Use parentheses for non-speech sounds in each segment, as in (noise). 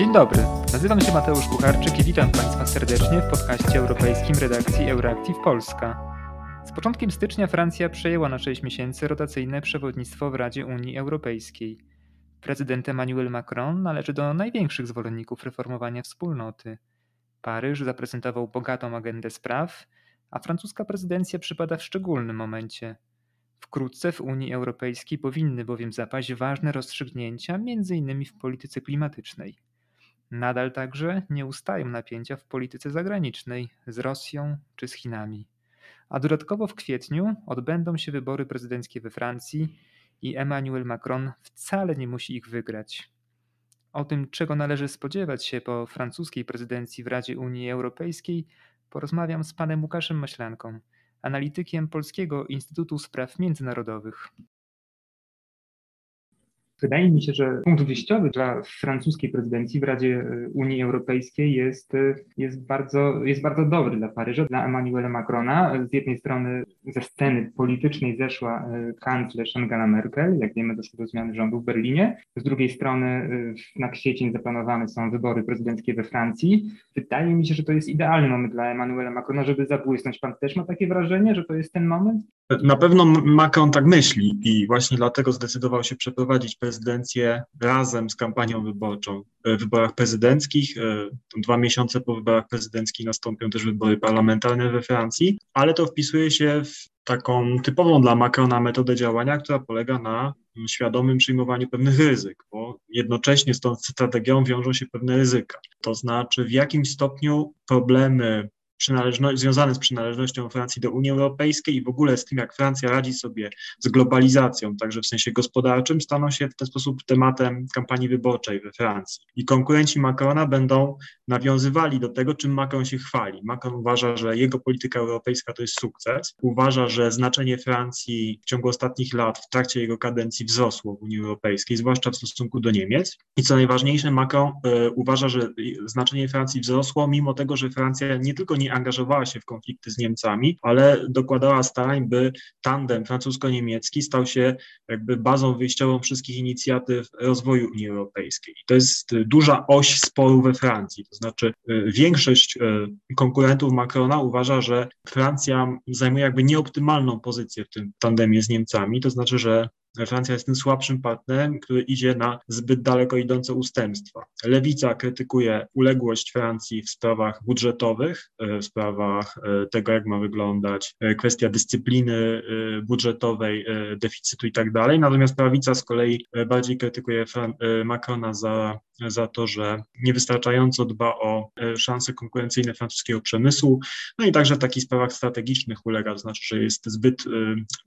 Dzień dobry, nazywam się Mateusz Kucharczyk i witam Państwa serdecznie w podcaście europejskim redakcji Euractiv Polska. Z początkiem stycznia Francja przejęła na 6 miesięcy rotacyjne przewodnictwo w Radzie Unii Europejskiej. Prezydent Emmanuel Macron należy do największych zwolenników reformowania wspólnoty. Paryż zaprezentował bogatą agendę spraw, a francuska prezydencja przypada w szczególnym momencie. Wkrótce w Unii Europejskiej powinny bowiem zapaść ważne rozstrzygnięcia, m.in. w polityce klimatycznej. Nadal także nie ustają napięcia w polityce zagranicznej z Rosją czy z Chinami. A dodatkowo w kwietniu odbędą się wybory prezydenckie we Francji i Emmanuel Macron wcale nie musi ich wygrać. O tym, czego należy spodziewać się po francuskiej prezydencji w Radzie Unii Europejskiej, porozmawiam z panem Łukaszem Maślanką, analitykiem Polskiego Instytutu Spraw Międzynarodowych. Wydaje mi się, że punkt wyjściowy dla francuskiej prezydencji w Radzie e, Unii Europejskiej jest, e, jest, bardzo, jest bardzo dobry dla Paryża, dla Emmanuela Macrona. Z jednej strony ze sceny politycznej zeszła e, kanclerz Angela Merkel, jak wiemy doszło do zmiany rządu w Berlinie. Z drugiej strony na kwiecień zaplanowane są wybory prezydenckie we Francji. Wydaje mi się, że to jest idealny moment dla Emmanuela Macrona, żeby zabłysnąć. Pan też ma takie wrażenie, że to jest ten moment? Na pewno Macron tak myśli i właśnie dlatego zdecydował się przeprowadzić prezydencję razem z kampanią wyborczą. W wyborach prezydenckich, e, dwa miesiące po wyborach prezydenckich nastąpią też wybory parlamentarne we Francji, ale to wpisuje się w taką typową dla Macrona metodę działania, która polega na świadomym przyjmowaniu pewnych ryzyk, bo jednocześnie z tą strategią wiążą się pewne ryzyka. To znaczy, w jakim stopniu problemy związane z przynależnością Francji do Unii Europejskiej i w ogóle z tym, jak Francja radzi sobie z globalizacją, także w sensie gospodarczym, staną się w ten sposób tematem kampanii wyborczej we Francji. I konkurenci Macrona będą nawiązywali do tego, czym Macron się chwali. Macron uważa, że jego polityka europejska to jest sukces. Uważa, że znaczenie Francji w ciągu ostatnich lat, w trakcie jego kadencji wzrosło w Unii Europejskiej, zwłaszcza w stosunku do Niemiec. I co najważniejsze, Macron y, uważa, że znaczenie Francji wzrosło, mimo tego, że Francja nie tylko nie angażowała się w konflikty z Niemcami, ale dokładała starań, by tandem francusko-niemiecki stał się jakby bazą wyjściową wszystkich inicjatyw rozwoju Unii Europejskiej. I to jest duża oś sporu we Francji, to znaczy y, większość y, konkurentów Macrona uważa, że Francja zajmuje jakby nieoptymalną pozycję w tym tandemie z Niemcami, to znaczy, że Francja jest tym słabszym partnerem, który idzie na zbyt daleko idące ustępstwa. Lewica krytykuje uległość Francji w sprawach budżetowych, e, w sprawach e, tego, jak ma wyglądać e, kwestia dyscypliny budżetowej, deficytu i tak dalej. Natomiast prawica z kolei bardziej krytykuje Macrona za za to, że niewystarczająco dba o szanse konkurencyjne francuskiego przemysłu, no i także w takich sprawach strategicznych ulega, to znaczy, że jest zbyt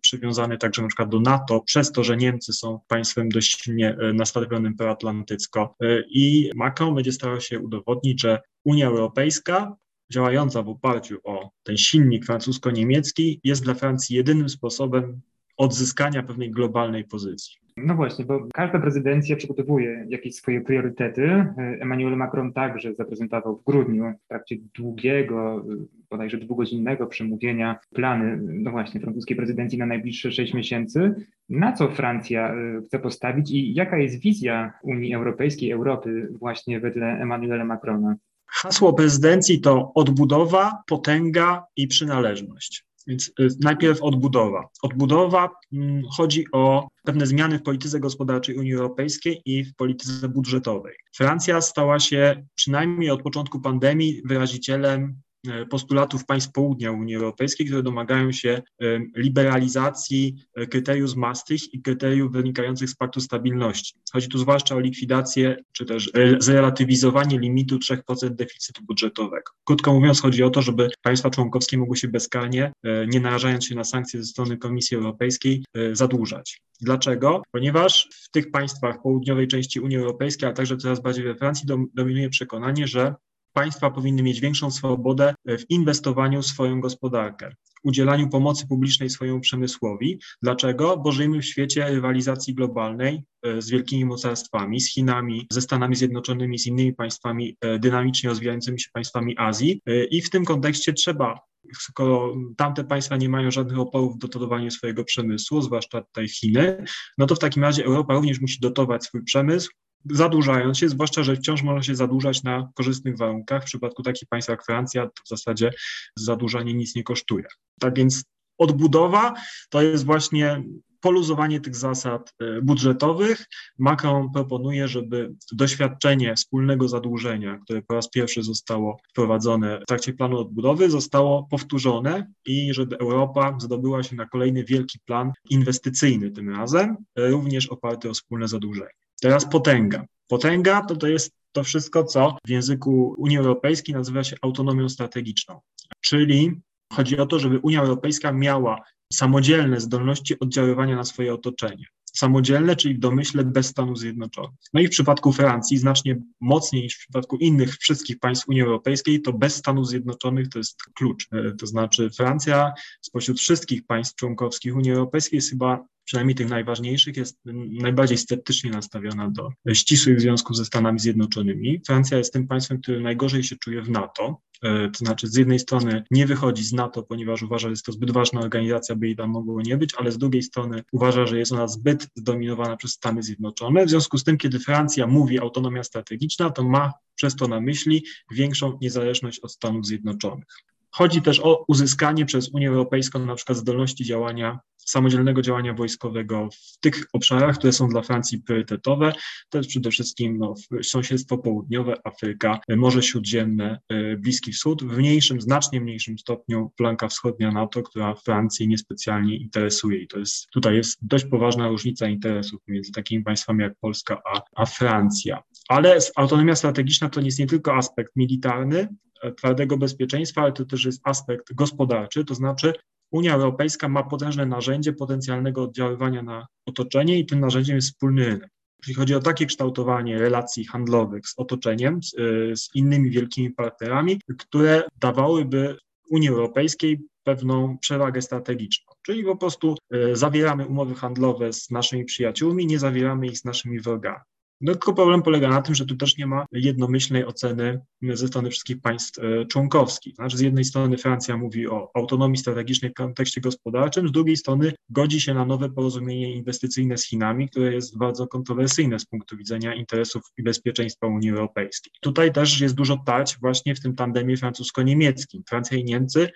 przywiązany także na przykład do NATO przez to, że Niemcy są państwem dość silnie e, nastawionym proatlantycko e, i Macron będzie starał się udowodnić, że Unia Europejska działająca w oparciu o ten silnik francusko-niemiecki jest dla Francji jedynym sposobem odzyskania pewnej globalnej pozycji. No właśnie, bo każda prezydencja przygotowuje jakieś swoje priorytety. Emmanuel Macron także zaprezentował w grudniu w trakcie długiego, bodajże dwugodzinnego przemówienia plany, no właśnie, francuskiej prezydencji na najbliższe sześć miesięcy. Na co Francja e, chce postawić i jaka jest wizja Unii Europejskiej, Europy właśnie wedle Emmanuela Macrona? Hasło prezydencji to odbudowa, potęga i przynależność. Więc y, najpierw odbudowa. Odbudowa mm, chodzi o pewne zmiany w polityce gospodarczej Unii Europejskiej i w polityce budżetowej. Francja stała się przynajmniej od początku pandemii wyrazicielem postulatów państw południa Unii Europejskiej, które domagają się e, liberalizacji e, kryteriów z Maastricht i kryteriów wynikających z Paktu Stabilności. Chodzi tu zwłaszcza o likwidację czy też zrelatywizowanie limitu 3% deficytu budżetowego. Krótko mówiąc, chodzi o to, żeby państwa członkowskie mogły się bezkarnie, nie narażając się na sankcje ze strony Komisji Europejskiej, zadłużać. Dlaczego? Ponieważ w tych państwach południowej części Unii Europejskiej, a także coraz bardziej we Francji dominuje przekonanie, że państwa powinny mieć większą swobodę w inwestowaniu w swoją gospodarkę, udzielaniu pomocy publicznej swojemu przemysłowi. Dlaczego? Bo żyjemy w świecie rywalizacji globalnej e, z wielkimi mocarstwami, z Chinami, ze Stanami Zjednoczonymi, z innymi państwami e, dynamicznie rozwijającymi się państwami Azji e, i w tym kontekście trzeba skoro tamte państwa nie mają żadnych oporów w dotowaniu swojego przemysłu, zwłaszcza tutaj Chiny, no to w takim razie Europa również musi dotować swój przemysł, zadłużając się, zwłaszcza, że wciąż można się zadłużać na korzystnych warunkach. W przypadku takich państw jak Francja, w zasadzie zadłużanie nic nie kosztuje. Tak więc odbudowa to jest właśnie poluzowanie tych zasad e, budżetowych. Macron proponuje, żeby doświadczenie wspólnego zadłużenia, które po raz pierwszy zostało wprowadzone w trakcie planu odbudowy, zostało powtórzone i żeby Europa zdobyła się na kolejny wielki plan inwestycyjny tym razem, e, również oparty o wspólne zadłużenie. Teraz potęga. Potęga to, to jest to wszystko, co w języku Unii Europejskiej nazywa się autonomią strategiczną, czyli chodzi o to, żeby Unia Europejska miała samodzielne zdolności oddziaływania na swoje otoczenie. Samodzielne, czyli w domyśle bez Stanów Zjednoczonych. No i w przypadku Francji znacznie mocniej niż w przypadku innych wszystkich państw Unii Europejskiej, to bez Stanów Zjednoczonych to jest klucz. E, to znaczy Francja spośród wszystkich państw członkowskich Unii Europejskiej jest chyba przynajmniej tych najważniejszych, jest najbardziej sceptycznie nastawiona do ścisłych związków ze Stanami Zjednoczonymi. Francja jest tym państwem, które najgorzej się czuje w NATO. E, to znaczy, z jednej strony nie wychodzi z NATO, ponieważ uważa, że jest to zbyt ważna organizacja, by jej tam mogło nie być, ale z drugiej strony uważa, że jest ona zbyt zdominowana przez Stany Zjednoczone. W związku z tym, kiedy Francja mówi autonomia strategiczna, to ma przez to na myśli większą niezależność od Stanów Zjednoczonych. Chodzi też o uzyskanie przez Unię Europejską na przykład zdolności działania samodzielnego działania wojskowego w tych obszarach, które są dla Francji priorytetowe. To jest przede wszystkim no, sąsiedztwo południowe, Afryka, Morze Śródziemne, e, Bliski Wschód, w mniejszym, znacznie mniejszym stopniu flanka wschodnia NATO, która Francji niespecjalnie interesuje. I to jest, tutaj jest dość poważna różnica interesów między takimi państwami jak Polska a, a Francja. Ale autonomia strategiczna to jest nie tylko aspekt militarny, twardego bezpieczeństwa, ale to też jest aspekt gospodarczy, to znaczy Unia Europejska ma potężne narzędzie potencjalnego oddziaływania na otoczenie i tym narzędziem jest wspólny rynek. Jeśli chodzi o takie kształtowanie relacji handlowych z otoczeniem, z, y, z innymi wielkimi partnerami, które dawałyby Unii Europejskiej pewną przewagę strategiczną. Czyli po prostu y, zawieramy umowy handlowe z naszymi przyjaciółmi, nie zawieramy ich z naszymi wrogami. No tylko problem polega na tym, że tu też nie ma jednomyślnej oceny ze strony wszystkich państw e, członkowskich. Znaczy z jednej strony Francja mówi o autonomii strategicznej w kontekście gospodarczym, z drugiej strony godzi się na nowe porozumienie inwestycyjne z Chinami, które jest bardzo kontrowersyjne z punktu widzenia interesów i bezpieczeństwa Unii Europejskiej. Tutaj też jest dużo tarć właśnie w tym tandemie francusko-niemieckim. Francja i Niemcy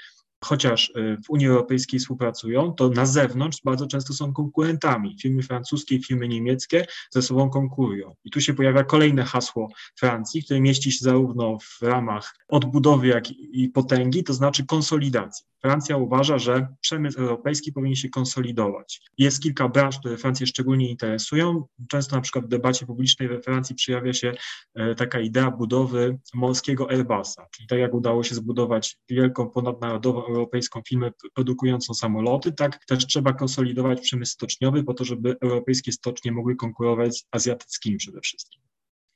chociaż y, w Unii Europejskiej współpracują, to na zewnątrz bardzo często są konkurentami. Firmy francuskie i firmy niemieckie ze sobą konkurują. I tu się pojawia kolejne hasło Francji, które mieści się zarówno w ramach odbudowy, jak i potęgi, to znaczy konsolidacji. Francja uważa, że przemysł europejski powinien się konsolidować. Jest kilka branż, które Francję szczególnie interesują. Często na przykład w debacie publicznej we Francji przejawia się e, taka idea budowy morskiego Airbusa, czyli tak jak udało się zbudować wielką ponadnarodową europejską firmę produkującą samoloty, tak? Też trzeba konsolidować przemysł stoczniowy po to, żeby europejskie stocznie mogły konkurować z azjatyckimi przede wszystkim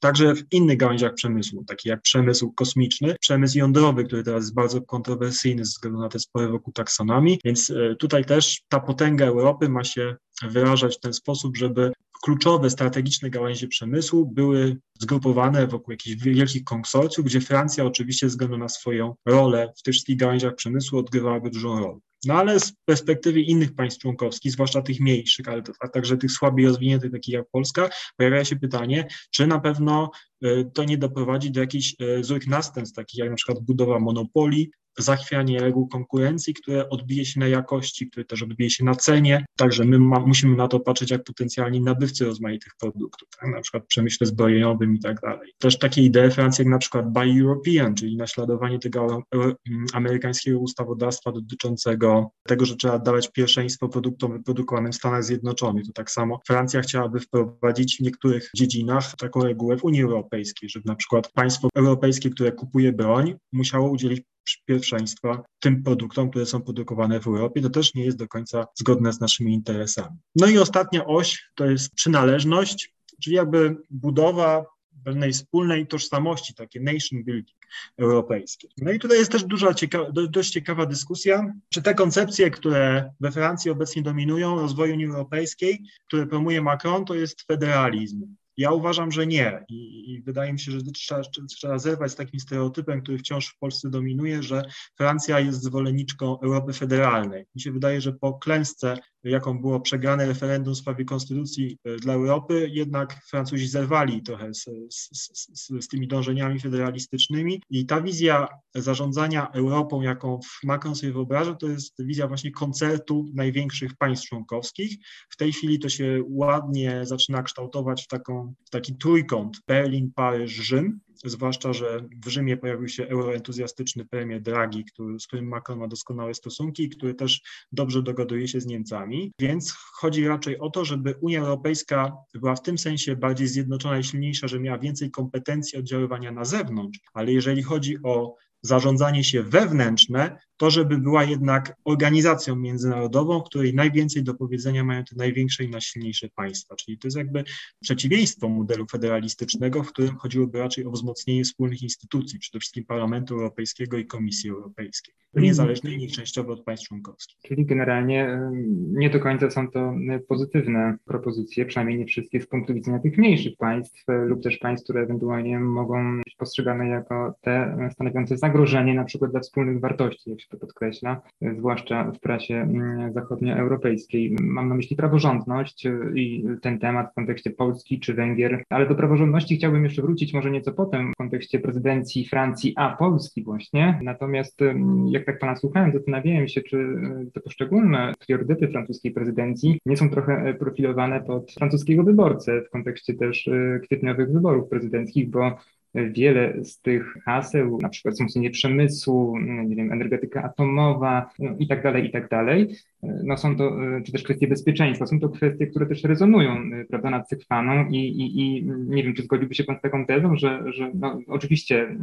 także w innych gałęziach przemysłu, takich jak przemysł kosmiczny, przemysł jądrowy, który teraz jest bardzo kontrowersyjny ze względu na te spory wokół taksonomii, więc e, tutaj też ta potęga Europy ma się wyrażać w ten sposób, żeby kluczowe, strategiczne gałęzie przemysłu były zgrupowane wokół jakichś wielkich konsorcjów, gdzie Francja oczywiście ze względu na swoją rolę w tych wszystkich gałęziach przemysłu odgrywałaby dużą rolę. No ale z perspektywy innych państw członkowskich, zwłaszcza tych mniejszych, ale a także tych słabiej rozwiniętych, takich jak Polska, pojawia się pytanie, czy na pewno e, to nie doprowadzi do jakichś e, złych następstw, takich jak na przykład budowa monopolii, zachwianie reguł konkurencji, które odbije się na jakości, które też odbije się na cenie. Także my ma, musimy na to patrzeć jak potencjalni nabywcy rozmaitych produktów, tak? na przykład w przemyśle zbrojeniowym i tak dalej. Też takie idee Francji jak na przykład Buy European, czyli naśladowanie tego amerykańskiego ustawodawstwa dotyczącego tego, że trzeba dawać pierwszeństwo produktom wyprodukowanym w Stanach Zjednoczonych. To tak samo Francja chciałaby wprowadzić w niektórych dziedzinach taką regułę w Unii Europejskiej, żeby na przykład państwo europejskie, które kupuje broń, musiało udzielić pierwszeństwa tym produktom, które są produkowane w Europie. To też nie jest do końca zgodne z naszymi interesami. No i ostatnia oś to jest przynależność, czyli jakby budowa pewnej wspólnej tożsamości, takie nation building europejskie. No i tutaj jest też duża, cieka dość ciekawa dyskusja, czy te koncepcje, które we Francji obecnie dominują rozwoju Unii Europejskiej, które promuje Macron, to jest federalizm. Ja uważam, że nie i, i wydaje mi się, że trzeba, trzeba zerwać z takim stereotypem, który wciąż w Polsce dominuje, że Francja jest zwolenniczką Europy federalnej. Mi się wydaje, że po klęsce jaką było przegrane referendum w sprawie konstytucji dla Europy, jednak Francuzi zerwali trochę z, z, z, z tymi dążeniami federalistycznymi i ta wizja zarządzania Europą, jaką Macron sobie wyobraża, to jest wizja właśnie koncertu największych państw członkowskich. W tej chwili to się ładnie zaczyna kształtować w, taką, w taki trójkąt Berlin, Paryż, Rzym zwłaszcza, że w Rzymie pojawił się euroentuzjastyczny premier Draghi, który, z którym Macron ma doskonałe stosunki i który też dobrze dogaduje się z Niemcami, więc chodzi raczej o to, żeby Unia Europejska była w tym sensie bardziej zjednoczona i silniejsza, że miała więcej kompetencji oddziaływania na zewnątrz, ale jeżeli chodzi o zarządzanie się wewnętrzne, to żeby była jednak organizacją międzynarodową, której najwięcej do powiedzenia mają te największe i najsilniejsze państwa. Czyli to jest jakby przeciwieństwo modelu federalistycznego, w którym chodziłoby raczej o wzmocnienie wspólnych instytucji, przede wszystkim Parlamentu Europejskiego i Komisji Europejskiej, niezależnie i częściowo od państw członkowskich. Czyli generalnie nie do końca są to pozytywne propozycje, przynajmniej nie wszystkie z punktu widzenia tych mniejszych państw lub też państw, które ewentualnie mogą być postrzegane jako te stanowiące zagrożenie na przykład dla wspólnych wartości, jak się to podkreśla, zwłaszcza w prasie mm, zachodnioeuropejskiej. Mam na myśli praworządność y, i ten temat w kontekście Polski czy Węgier, ale do praworządności chciałbym jeszcze wrócić może nieco potem w kontekście prezydencji Francji, a Polski właśnie. Natomiast y, jak tak pana słuchałem, zastanawiałem się, czy y, te poszczególne priorytety francuskiej prezydencji nie są trochę profilowane pod francuskiego wyborcę w kontekście też kwietniowych wyborów prezydenckich, bo wiele z tych haseł, na przykład wzmocnienie przemysłu, nie wiem, energetyka atomowa no i tak dalej, i tak dalej, no są to, czy też kwestie bezpieczeństwa, są to kwestie, które też rezonują, prawda, nad Cykwaną i, i, i nie wiem, czy zgodziłby się Pan z taką tezą, że, że no, oczywiście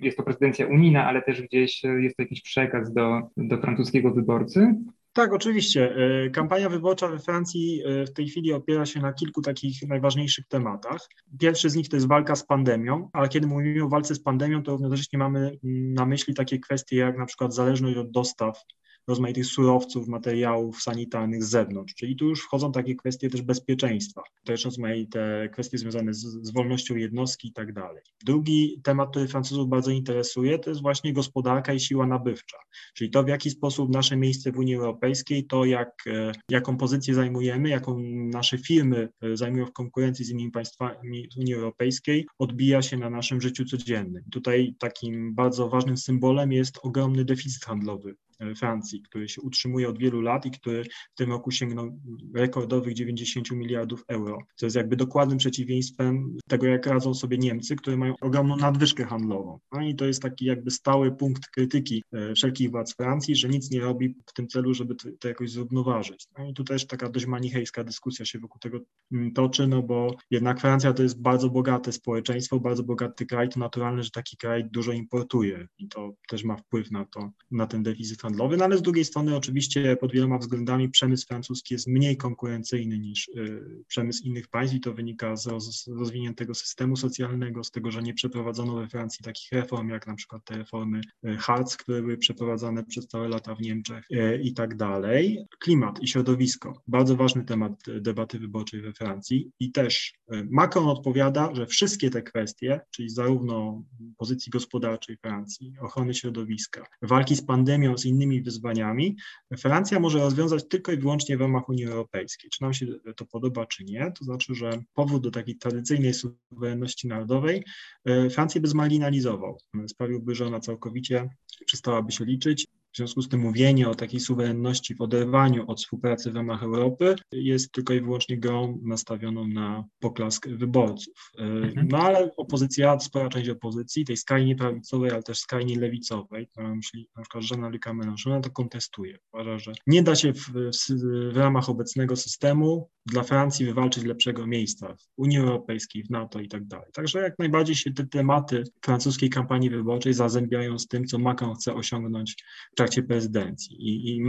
jest to prezydencja unijna, ale też gdzieś jest to jakiś przekaz do, do francuskiego wyborcy, tak, oczywiście. E, kampania wyborcza we Francji e, w tej chwili opiera się na kilku takich najważniejszych tematach. Pierwszy z nich to jest walka z pandemią, ale kiedy mówimy o walce z pandemią, to równocześnie mamy na myśli takie kwestie jak na przykład zależność od dostaw rozmaitych surowców, materiałów sanitarnych z zewnątrz. Czyli tu już wchodzą takie kwestie też bezpieczeństwa, też rozmaite kwestie związane z, z wolnością jednostki i tak dalej. Drugi temat, który Francuzów bardzo interesuje, to jest właśnie gospodarka i siła nabywcza, czyli to w jaki sposób nasze miejsce w Unii Europejskiej, to jak, e, jaką pozycję zajmujemy, jaką nasze firmy e, zajmują w konkurencji z innymi państwami Unii Europejskiej, odbija się na naszym życiu codziennym. Tutaj takim bardzo ważnym symbolem jest ogromny deficyt handlowy Francji, który się utrzymuje od wielu lat i który w tym roku sięgnął rekordowych 90 miliardów euro, co jest jakby dokładnym przeciwieństwem tego, jak radzą sobie Niemcy, które mają ogromną nadwyżkę handlową. No i to jest taki jakby stały punkt krytyki e, wszelkich władz Francji, że nic nie robi w tym celu, żeby to, to jakoś zrównoważyć. No i tu też taka dość manichejska dyskusja się wokół tego mm, toczy, no bo jednak Francja to jest bardzo bogate społeczeństwo, bardzo bogaty kraj, to naturalne, że taki kraj dużo importuje i to też ma wpływ na to, na ten deficyt handlowy, no ale z drugiej strony oczywiście pod wieloma względami przemysł francuski jest mniej konkurencyjny niż y, przemysł innych państw i to wynika z, rozwiniętego systemu socjalnego, z tego, że nie przeprowadzono we Francji takich reform, jak na przykład te reformy y, Hartz, które były przeprowadzane przez całe lata w Niemczech y, i tak dalej. Klimat i środowisko, bardzo ważny temat debaty wyborczej we Francji i też Macron odpowiada, że wszystkie te kwestie, czyli zarówno pozycji gospodarczej Francji, ochrony środowiska, walki z pandemią, z innymi wyzwaniami, Francja może rozwiązać tylko i wyłącznie w ramach Unii Europejskiej. Czy nam się to podoba, czy nie? To znaczy, że powód do takiej tradycyjnej suwerenności narodowej e, Francję by zmarginalizował. Sprawiłby, że ona całkowicie przestałaby się liczyć w związku z tym mówienie o takiej suwerenności w oderwaniu od współpracy w ramach Europy jest tylko i wyłącznie grą nastawioną na poklask wyborców. E, mhm. No ale opozycja, spora część opozycji, tej skrajnie prawicowej, ale też skrajnie lewicowej, mam myśli na przykład Jean-Luc Mélenchon, to kontestuje. Uważa, że nie da się w, w, w ramach obecnego systemu dla Francji wywalczyć lepszego miejsca w Unii Europejskiej, w NATO i tak dalej. Także jak najbardziej się te tematy francuskiej kampanii wyborczej zazębiają z tym, co Macron chce osiągnąć w trakcie prezydencji. I, i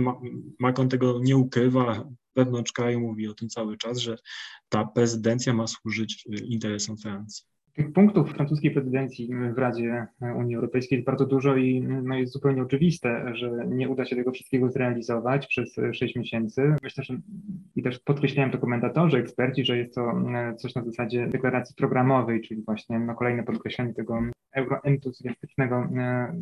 Macron tego nie ukrywa, wewnątrz kraju mówi o tym cały czas, że ta prezydencja ma służyć y, interesom Francji. Tych punktów francuskiej prezydencji w Radzie Unii Europejskiej jest bardzo dużo i no, jest zupełnie oczywiste, że nie uda się tego wszystkiego zrealizować przez sześć miesięcy. Myślę, że i też podkreślają to komentatorzy, eksperci, że jest to coś na zasadzie deklaracji programowej, czyli właśnie no, kolejne podkreślenie tego euroentuzjastycznego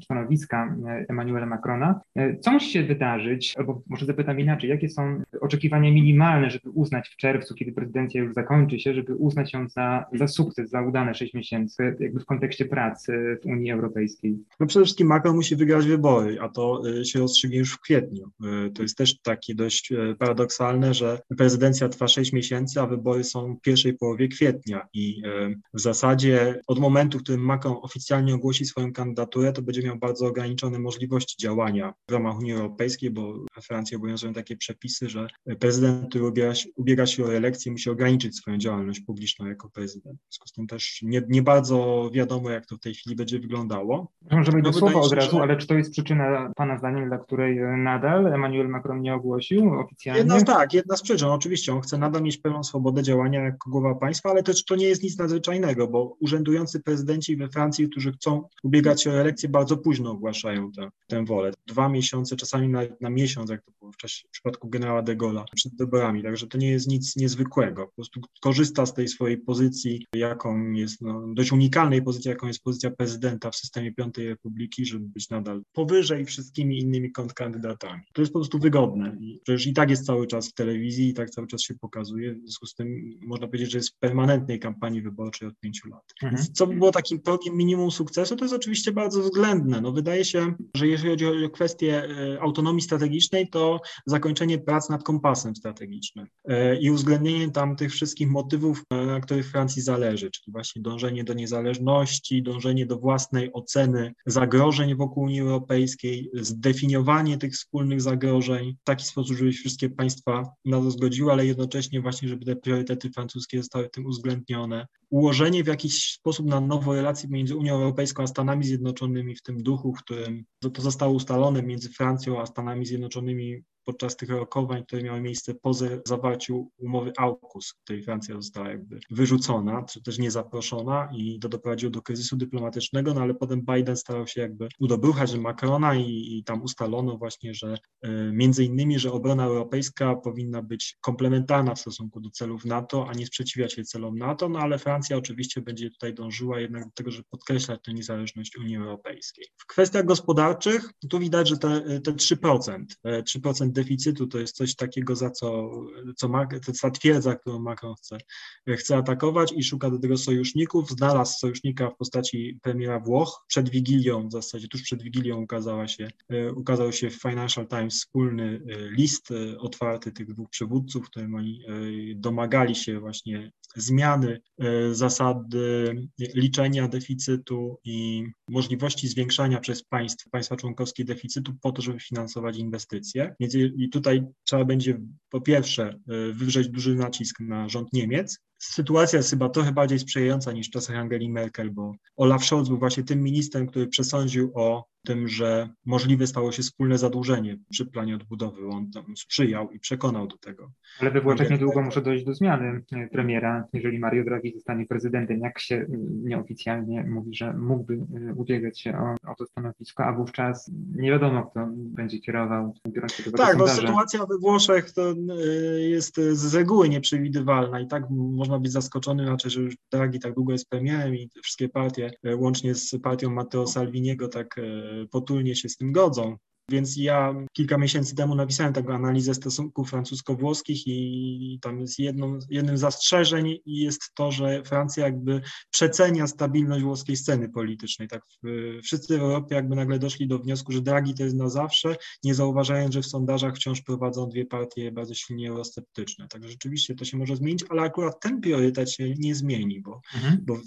stanowiska Emmanuela Macrona. Co musi się wydarzyć, albo może zapytam inaczej, jakie są oczekiwania minimalne, żeby uznać w czerwcu, kiedy prezydencja już zakończy się, żeby uznać ją za, za sukces, za udane 6 miesięcy, jakby w kontekście pracy w Unii Europejskiej? No przede wszystkim Macron musi wygrać wybory, a to się rozstrzygnie już w kwietniu. To jest też takie dość paradoksalne, że prezydencja trwa 6 miesięcy, a wybory są w pierwszej połowie kwietnia i w zasadzie od momentu, w którym Macron oficjalnie ogłosi swoją kandydaturę, to będzie miał bardzo ograniczone możliwości działania w ramach Unii Europejskiej, bo we Francji obowiązują takie przepisy, że prezydent, który ubiega się, ubiega się o reelekcję, musi ograniczyć swoją działalność publiczną jako prezydent. W związku z tym też nie, nie bardzo wiadomo, jak to w tej chwili będzie wyglądało. Możemy no, do słowa od razu, że... ale czy to jest przyczyna Pana zdaniem, dla której nadal Emmanuel Macron nie ogłosił oficjalnie? Jedna z tak, jedna z przyczyn. Oczywiście on chce nadal mieć pełną swobodę działania jako głowa państwa, ale też to nie jest nic nadzwyczajnego, bo urzędujący prezydenci we Francji, którzy chcą ubiegać się o elekcję, bardzo późno ogłaszają tę, tę wolę. Dwa miesiące, czasami nawet na miesiąc, jak to było w, czasie, w przypadku generała de Gaulle'a przed wyborami. Także to nie jest nic niezwykłego. Po prostu korzysta z tej swojej pozycji, jaką jest, no, dość unikalnej pozycji, jaką jest pozycja prezydenta w systemie Piątej Republiki, żeby być nadal powyżej wszystkimi innymi kontrkandydatami. To jest po prostu wygodne. I przecież i tak jest cały czas w telewizji, i tak cały czas się pokazuje. W związku z tym można powiedzieć, że jest w permanentnej kampanii wyborczej od pięciu lat. Mhm. Co by było takim progiem minimum sukcesu, to jest oczywiście bardzo względne. No wydaje się, że jeżeli chodzi o kwestię e, autonomii strategicznej, to zakończenie prac nad kompasem strategicznym e, i uwzględnienie tam tych wszystkich motywów, e, na których Francji zależy, czyli właśnie dążenie do niezależności, dążenie do własnej oceny zagrożeń wokół Unii Europejskiej, zdefiniowanie tych wspólnych zagrożeń w taki sposób, żeby wszystkie państwa na to zgodziły, ale jednocześnie właśnie, żeby te priorytety francuskie zostały tym uwzględnione. Ułożenie w jakiś sposób na nowo relacji między Unią Europejską a Stanami Zjednoczonymi w tym duchu, w którym to zostało ustalone między Francją a Stanami Zjednoczonymi podczas tych rokowań, które miały miejsce po zawarciu umowy AUKUS, której Francja została jakby wyrzucona, czy też niezaproszona i to doprowadziło do kryzysu dyplomatycznego, no ale potem Biden starał się jakby udobruchać Macrona i, i tam ustalono właśnie, że y, między innymi, że obrona europejska powinna być komplementarna w stosunku do celów NATO, a nie sprzeciwiać się celom NATO, no ale Francja oczywiście będzie tutaj dążyła jednak do tego, żeby podkreślać tę niezależność Unii Europejskiej. W kwestiach gospodarczych tu widać, że te, te 3%, 3% deficytu to jest coś takiego, za co, co jest ta twierdza, którą Macron chce, chce atakować i szuka do tego sojuszników. Znalazł sojusznika w postaci premiera Włoch. Przed Wigilią, w zasadzie tuż przed Wigilią ukazała się, e, ukazał się w Financial Times wspólny e, list e, otwarty tych dwóch przywódców, w którym oni domagali się właśnie zmiany zasady liczenia deficytu i możliwości zwiększania przez państw, państwa członkowskie deficytu po to, żeby finansować inwestycje. Więc i tutaj trzeba będzie po pierwsze e, wywrzeć duży nacisk na rząd Niemiec. Sytuacja jest chyba trochę bardziej sprzyjająca niż w czasach Angeli Merkel, bo Olaf Scholz był właśnie tym ministrem, który przesądził o tym, że możliwe stało się wspólne zadłużenie przy planie odbudowy. On tam sprzyjał i przekonał do tego. Ale we Włoszech niedługo muszę dojść do zmiany e, premiera, jeżeli Mario Draghi zostanie prezydentem, jak się e, nieoficjalnie mówi, że mógłby e, ubiegać się o, o to stanowisko, a wówczas nie wiadomo, kto będzie kierował, biorąc się do Tak, no sytuacja we Włoszech to jest z reguły nieprzewidywalna i tak można być zaskoczony, znaczy, że już Draghi tak długo jest premierem i wszystkie partie, łącznie z partią Matteo Salviniego, tak potulnie się z tym godzą. Więc ja kilka miesięcy temu napisałem taką analizę stosunków francusko-włoskich i tam jest jedną, jednym z zastrzeżeń jest to, że Francja jakby przecenia stabilność włoskiej sceny politycznej. Tak wszyscy w Europie jakby nagle doszli do wniosku, że Draghi to jest na zawsze, nie zauważając, że w sondażach wciąż prowadzą dwie partie bardzo silnie eurosceptyczne. Także rzeczywiście to się może zmienić, ale akurat ten priorytet się nie zmieni, bo, mhm. bo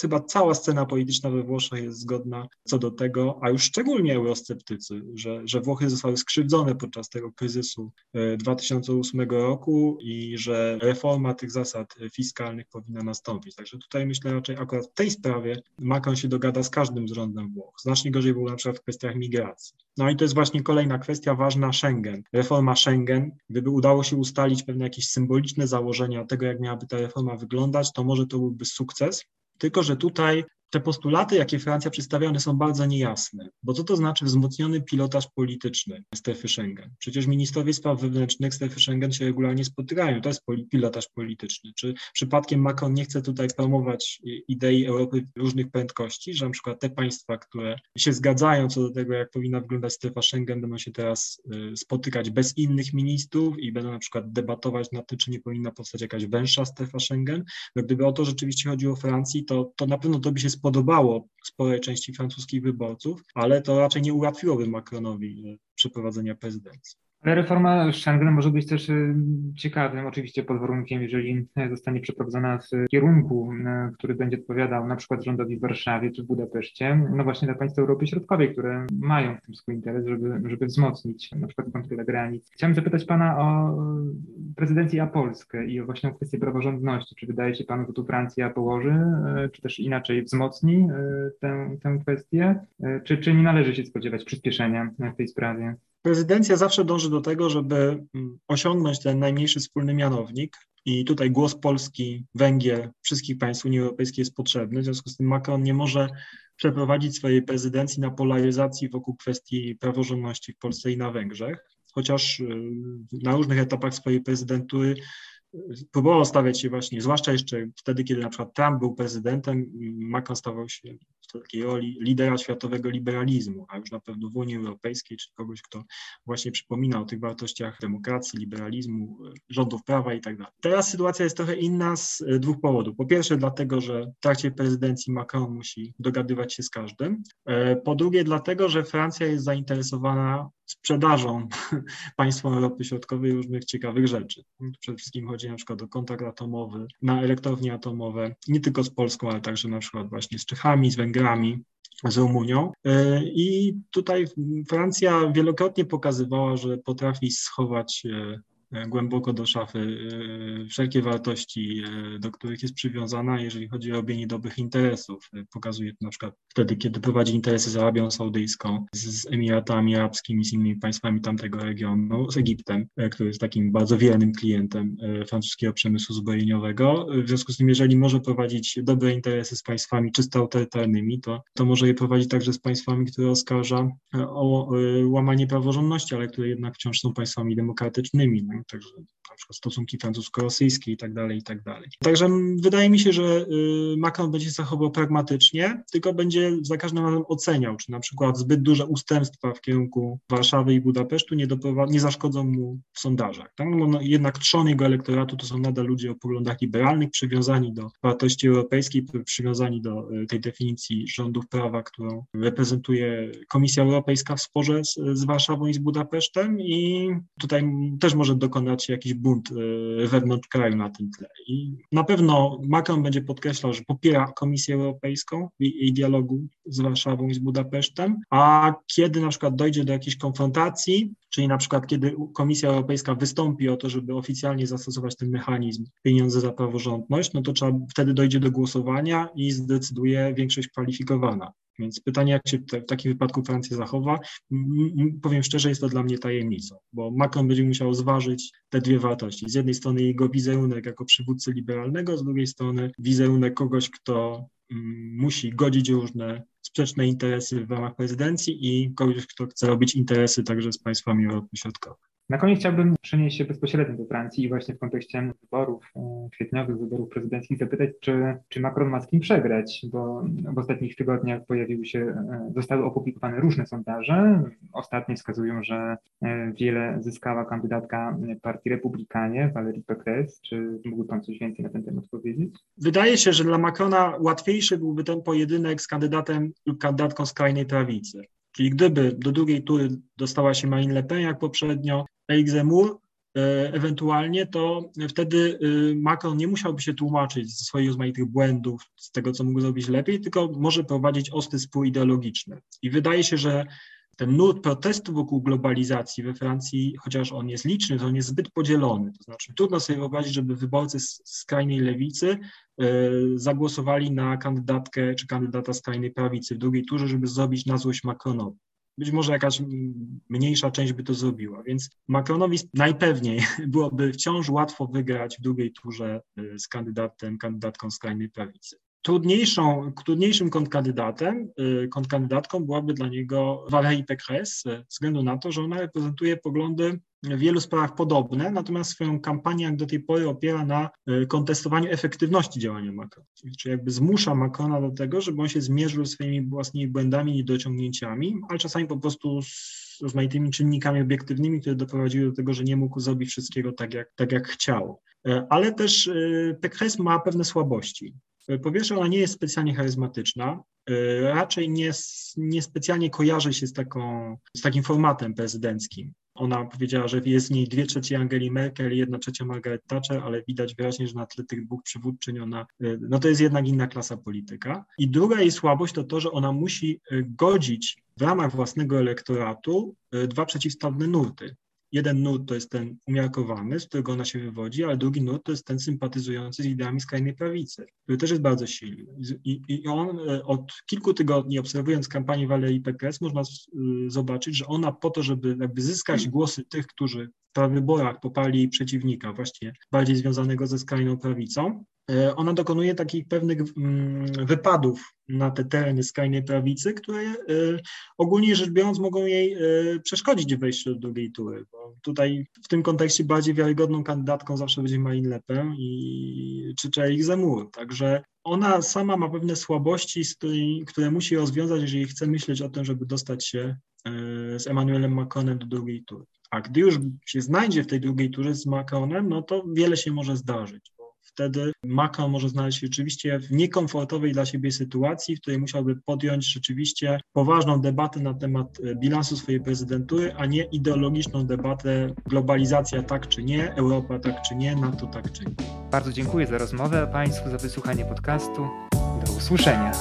chyba cała scena polityczna we Włoszech jest zgodna co do tego, a już szczególnie eurosceptycy że, że Włochy zostały skrzywdzone podczas tego kryzysu 2008 e, roku i że reforma tych zasad fiskalnych powinna nastąpić. Także tutaj myślę raczej akurat w tej sprawie Macron się dogada z każdym z rządem Włoch. Znacznie gorzej było na przykład w kwestiach migracji. No i to jest właśnie kolejna kwestia ważna Schengen. Reforma Schengen, gdyby udało się ustalić pewne jakieś symboliczne założenia tego, jak miałaby ta reforma wyglądać, to może to byłby sukces, tylko, że tutaj te postulaty, jakie Francja przedstawia, one są bardzo niejasne. Bo co to znaczy wzmocniony pilotaż polityczny strefy Schengen? Przecież ministrowie spraw wewnętrznych strefy Schengen się regularnie spotykają. To jest pilotaż polityczny. Czy przypadkiem Macron nie chce tutaj promować idei Europy różnych prędkości, że na przykład te państwa, które się zgadzają co do tego, jak powinna wyglądać strefa Schengen, będą się teraz y, spotykać bez innych ministrów i będą na przykład debatować nad tym, czy nie powinna powstać jakaś węższa strefa Schengen. No gdyby o to rzeczywiście chodziło o Francji, to, to na pewno to by się spodobało sporej części francuskich wyborców, ale to raczej nie ułatwiłoby Macronowi y, przeprowadzenia prezydencji. Ale reforma Schengen może być też y, ciekawym, oczywiście pod warunkiem, jeżeli zostanie przeprowadzona w kierunku, y, który będzie odpowiadał na przykład rządowi w Warszawie czy w Budapeszcie, no właśnie dla państw Europy Środkowej, które mają w tym swój interes, żeby, żeby wzmocnić na przykład kontrolę granic. Chciałem zapytać pana o prezydencję Polskę i o właśnie kwestię praworządności. Czy wydaje się panu, że tu Francja położy, czy też inaczej wzmocni tę, tę kwestię, czy, czy nie należy się spodziewać przyspieszenia w tej sprawie? Prezydencja zawsze dąży do tego, żeby mm, osiągnąć ten najmniejszy wspólny mianownik. I tutaj głos Polski, Węgier, wszystkich państw Unii Europejskiej jest potrzebny. W związku z tym Macron nie może przeprowadzić swojej prezydencji na polaryzacji wokół kwestii praworządności w Polsce i na Węgrzech. Chociaż y, na różnych etapach swojej prezydentury próbował stawiać się właśnie, zwłaszcza jeszcze wtedy, kiedy na przykład Trump był prezydentem, Macron stawał się w takiej roli lidera światowego liberalizmu, a już na pewno w Unii Europejskiej, czyli kogoś, kto właśnie przypomina o tych wartościach demokracji, liberalizmu, rządów prawa i tak dalej. Teraz sytuacja jest trochę inna z dwóch powodów. Po pierwsze dlatego, że w trakcie prezydencji Macron musi dogadywać się z każdym. E, po drugie dlatego, że Francja jest zainteresowana sprzedażą (laughs) państwom Europy Środkowej różnych ciekawych rzeczy. Przede wszystkim chodzi na przykład o kontrakt atomowy, na elektrownie atomowe, nie tylko z Polską, ale także na przykład właśnie z Czechami, z Węgrami, z Rumunią. E, I tutaj Francja wielokrotnie pokazywała, że potrafi schować E, głęboko do szafy e, wszelkie wartości, e, do których jest przywiązana, jeżeli chodzi o robienie dobrych interesów. Pokazuje to na przykład wtedy, kiedy prowadzi interesy z Arabią Saudyjską, z Emiratami Arabskimi, z innymi państwami tamtego regionu, z Egiptem, który jest takim bardzo wiernym klientem francuskiego przemysłu zbrojeniowego. W związku z tym, jeżeli może prowadzić dobre interesy z państwami czysto autorytarnymi, to, to może je prowadzić także z państwami, które oskarża o łamanie praworządności, ale które jednak wciąż są państwami demokratycznymi. Także na przykład stosunki francusko-rosyjskie i tak dalej, i tak dalej. Także wydaje mi się, że y, Macron będzie zachował pragmatycznie, tylko będzie za każdym razem oceniał, czy na przykład zbyt duże ustępstwa w kierunku Warszawy i Budapesztu nie, nie zaszkodzą mu w sondażach. Tak? No, no, jednak trzon jego elektoratu to są nadal ludzie o poglądach liberalnych, przywiązani do wartości europejskiej, przywiązani do y, tej definicji rządów prawa, którą reprezentuje Komisja Europejska w sporze z, z Warszawą i z Budapesztem i tutaj też może dokonać jakiś bunt y, wewnątrz kraju na tym tle. I na pewno Macron będzie podkreślał, że popiera Komisję Europejską i jej dialogu z Warszawą i z Budapesztem, a kiedy na przykład dojdzie do jakiejś konfrontacji, czyli na przykład kiedy Komisja Europejska wystąpi o to, żeby oficjalnie zastosować ten mechanizm pieniądze za praworządność, no to trzeba, wtedy dojdzie do głosowania i zdecyduje większość kwalifikowana. Więc pytanie, jak się w takim wypadku Francja zachowa, powiem szczerze, jest to dla mnie tajemnicą, bo Macron będzie musiał zważyć te dwie wartości. Z jednej strony jego wizerunek jako przywódcy liberalnego, z drugiej strony wizerunek kogoś, kto musi godzić różne sprzeczne interesy w ramach prezydencji i kogoś, kto chce robić interesy także z państwami Europy Środkowej. Na koniec chciałbym przenieść się bezpośrednio do Francji i właśnie w kontekście wyborów, e, kwietniowych wyborów prezydenckich zapytać, czy, czy Macron ma z kim przegrać, bo w ostatnich tygodniach pojawiły się, e, zostały opublikowane różne sondaże. Ostatnie wskazują, że e, wiele zyskała kandydatka partii Republikanie, Valérie Pécresse. Czy mógłby Pan coś więcej na ten temat powiedzieć? Wydaje się, że dla Macrona łatwiejszy byłby ten pojedynek z kandydatem lub kandydatką skrajnej prawicy. Czyli gdyby do drugiej tury dostała się Marine Le Pen jak poprzednio, Eric Zemmour, e, ewentualnie, to wtedy y, Macron nie musiałby się tłumaczyć ze swoich rozmaitych błędów, z tego, co mógł zrobić lepiej, tylko może prowadzić ostry spór ideologiczny. I wydaje się, że ten nurt protestu wokół globalizacji we Francji, chociaż on jest liczny, to on jest zbyt podzielony. To znaczy trudno sobie wyobrazić, żeby wyborcy z skrajnej lewicy y, zagłosowali na kandydatkę czy kandydata skrajnej prawicy w drugiej turze, żeby zrobić na złość Macronowi być może jakaś mniejsza część by to zrobiła. Więc Macronowi najpewniej (laughs) byłoby wciąż łatwo wygrać w drugiej turze y, z kandydatem, kandydatką skrajnej prawicy. Trudniejszą, trudniejszym kontrkandydatem, kontrkandydatką byłaby dla niego Valérie Pécresse, ze względu na to, że ona reprezentuje poglądy w wielu sprawach podobne, natomiast swoją kampanię jak do tej pory opiera na kontestowaniu efektywności działania Macrona. Czyli jakby zmusza Macrona do tego, żeby on się zmierzył swoimi własnymi błędami niedociągnięciami, ale czasami po prostu z rozmaitymi czynnikami obiektywnymi, które doprowadziły do tego, że nie mógł zrobić wszystkiego tak, jak, tak jak chciał. Ale też Pécresse ma pewne słabości. Po pierwsze, ona nie jest specjalnie charyzmatyczna, raczej nie, nie specjalnie kojarzy się z, taką, z takim formatem prezydenckim. Ona powiedziała, że jest w niej dwie trzecie Angeli Merkel jedna trzecia Margaret Thatcher, ale widać wyraźnie, że na tle tych dwóch przywódczyń ona, no to jest jednak inna klasa polityka. I druga jej słabość to to, że ona musi godzić w ramach własnego elektoratu dwa przeciwstawne nurty. Jeden nurt to jest ten umiarkowany, z którego ona się wywodzi, ale drugi nurt to jest ten sympatyzujący z ideami skrajnej prawicy, który też jest bardzo silny. I, i on od kilku tygodni, obserwując kampanię Valerii Pécresse, można zobaczyć, że ona po to, żeby jakby zyskać głosy tych, którzy w wyborach poparli przeciwnika, właśnie bardziej związanego ze skrajną prawicą, ona dokonuje takich pewnych wypadów na te tereny skrajnej prawicy, które ogólnie rzecz biorąc mogą jej przeszkodzić w wejściu do drugiej tury. Bo tutaj w tym kontekście bardziej wiarygodną kandydatką zawsze będzie Marine Le Pen i, czy, czy Eric. Także ona sama ma pewne słabości, które musi rozwiązać, jeżeli chce myśleć o tym, żeby dostać się z Emmanuelem Macronem do drugiej tury. A gdy już się znajdzie w tej drugiej turze z Macronem, no to wiele się może zdarzyć wtedy Macron może znaleźć się rzeczywiście w niekomfortowej dla siebie sytuacji, w której musiałby podjąć rzeczywiście poważną debatę na temat bilansu swojej prezydentury, a nie ideologiczną debatę globalizacja tak czy nie, Europa tak czy nie, NATO tak czy nie. Bardzo dziękuję za rozmowę, Państwu za wysłuchanie podcastu. Do usłyszenia.